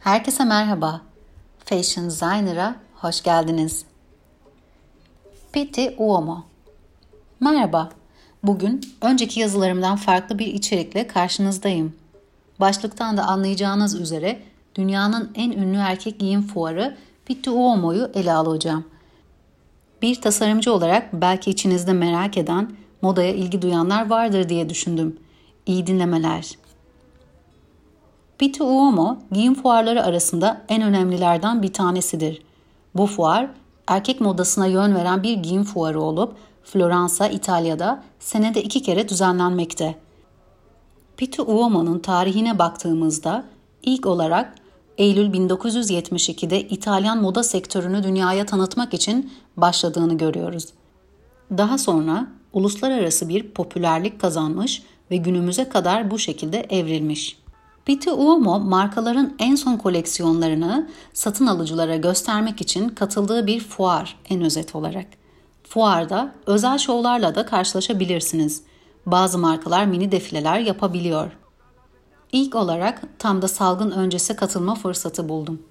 Herkese merhaba. Fashion Designer'a hoş geldiniz. Pitti Uomo Merhaba. Bugün önceki yazılarımdan farklı bir içerikle karşınızdayım. Başlıktan da anlayacağınız üzere dünyanın en ünlü erkek giyim fuarı Pitti Uomo'yu ele alacağım. Bir tasarımcı olarak belki içinizde merak eden, modaya ilgi duyanlar vardır diye düşündüm. İyi dinlemeler. Pitti Uomo giyim fuarları arasında en önemlilerden bir tanesidir. Bu fuar erkek modasına yön veren bir giyim fuarı olup Floransa, İtalya'da senede iki kere düzenlenmekte. Pitti Uomo'nun tarihine baktığımızda ilk olarak Eylül 1972'de İtalyan moda sektörünü dünyaya tanıtmak için başladığını görüyoruz. Daha sonra uluslararası bir popülerlik kazanmış ve günümüze kadar bu şekilde evrilmiş. Pitti Uomo markaların en son koleksiyonlarını satın alıcılara göstermek için katıldığı bir fuar en özet olarak. Fuarda özel şovlarla da karşılaşabilirsiniz. Bazı markalar mini defileler yapabiliyor. İlk olarak tam da salgın öncesi katılma fırsatı buldum.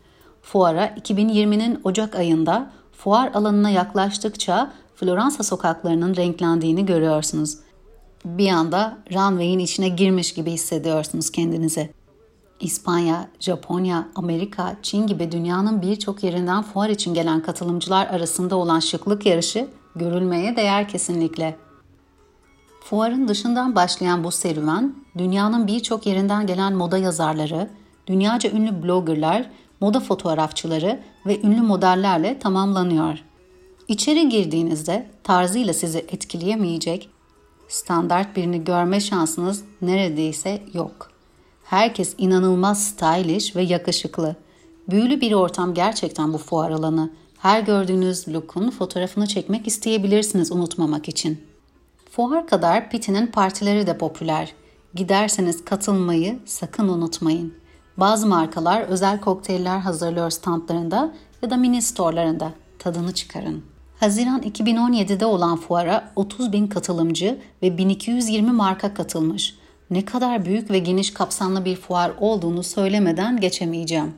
Fuara 2020'nin Ocak ayında fuar alanına yaklaştıkça Floransa sokaklarının renklendiğini görüyorsunuz. Bir anda runway'in içine girmiş gibi hissediyorsunuz kendinizi. İspanya, Japonya, Amerika, Çin gibi dünyanın birçok yerinden fuar için gelen katılımcılar arasında olan şıklık yarışı görülmeye değer kesinlikle. Fuarın dışından başlayan bu serüven, dünyanın birçok yerinden gelen moda yazarları, dünyaca ünlü bloggerlar, moda fotoğrafçıları ve ünlü modellerle tamamlanıyor. İçeri girdiğinizde tarzıyla sizi etkileyemeyecek, standart birini görme şansınız neredeyse yok. Herkes inanılmaz stylish ve yakışıklı. Büyülü bir ortam gerçekten bu fuar alanı. Her gördüğünüz look'un fotoğrafını çekmek isteyebilirsiniz unutmamak için. Fuar kadar Pitti'nin partileri de popüler. Giderseniz katılmayı sakın unutmayın. Bazı markalar özel kokteyller hazırlıyor standlarında ya da mini storelarında. Tadını çıkarın. Haziran 2017'de olan fuara 30 bin katılımcı ve 1220 marka katılmış. Ne kadar büyük ve geniş kapsamlı bir fuar olduğunu söylemeden geçemeyeceğim.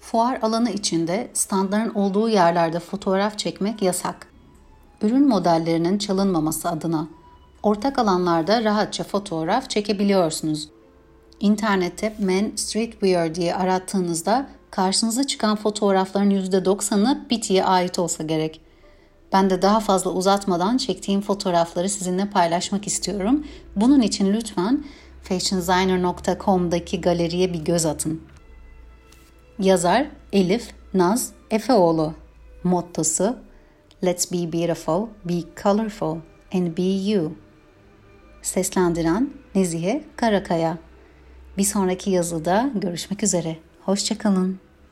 Fuar alanı içinde standların olduğu yerlerde fotoğraf çekmek yasak. Ürün modellerinin çalınmaması adına ortak alanlarda rahatça fotoğraf çekebiliyorsunuz. İnternette men streetwear diye arattığınızda karşınıza çıkan fotoğrafların %90'ı Bitty'ye ait olsa gerek. Ben de daha fazla uzatmadan çektiğim fotoğrafları sizinle paylaşmak istiyorum. Bunun için lütfen fashiondesigner.com'daki galeriye bir göz atın. Yazar Elif Naz Efeoğlu Mottosu Let's be beautiful, be colorful and be you. Seslendiren Nezihe Karakaya. Bir sonraki yazıda görüşmek üzere. Hoşçakalın.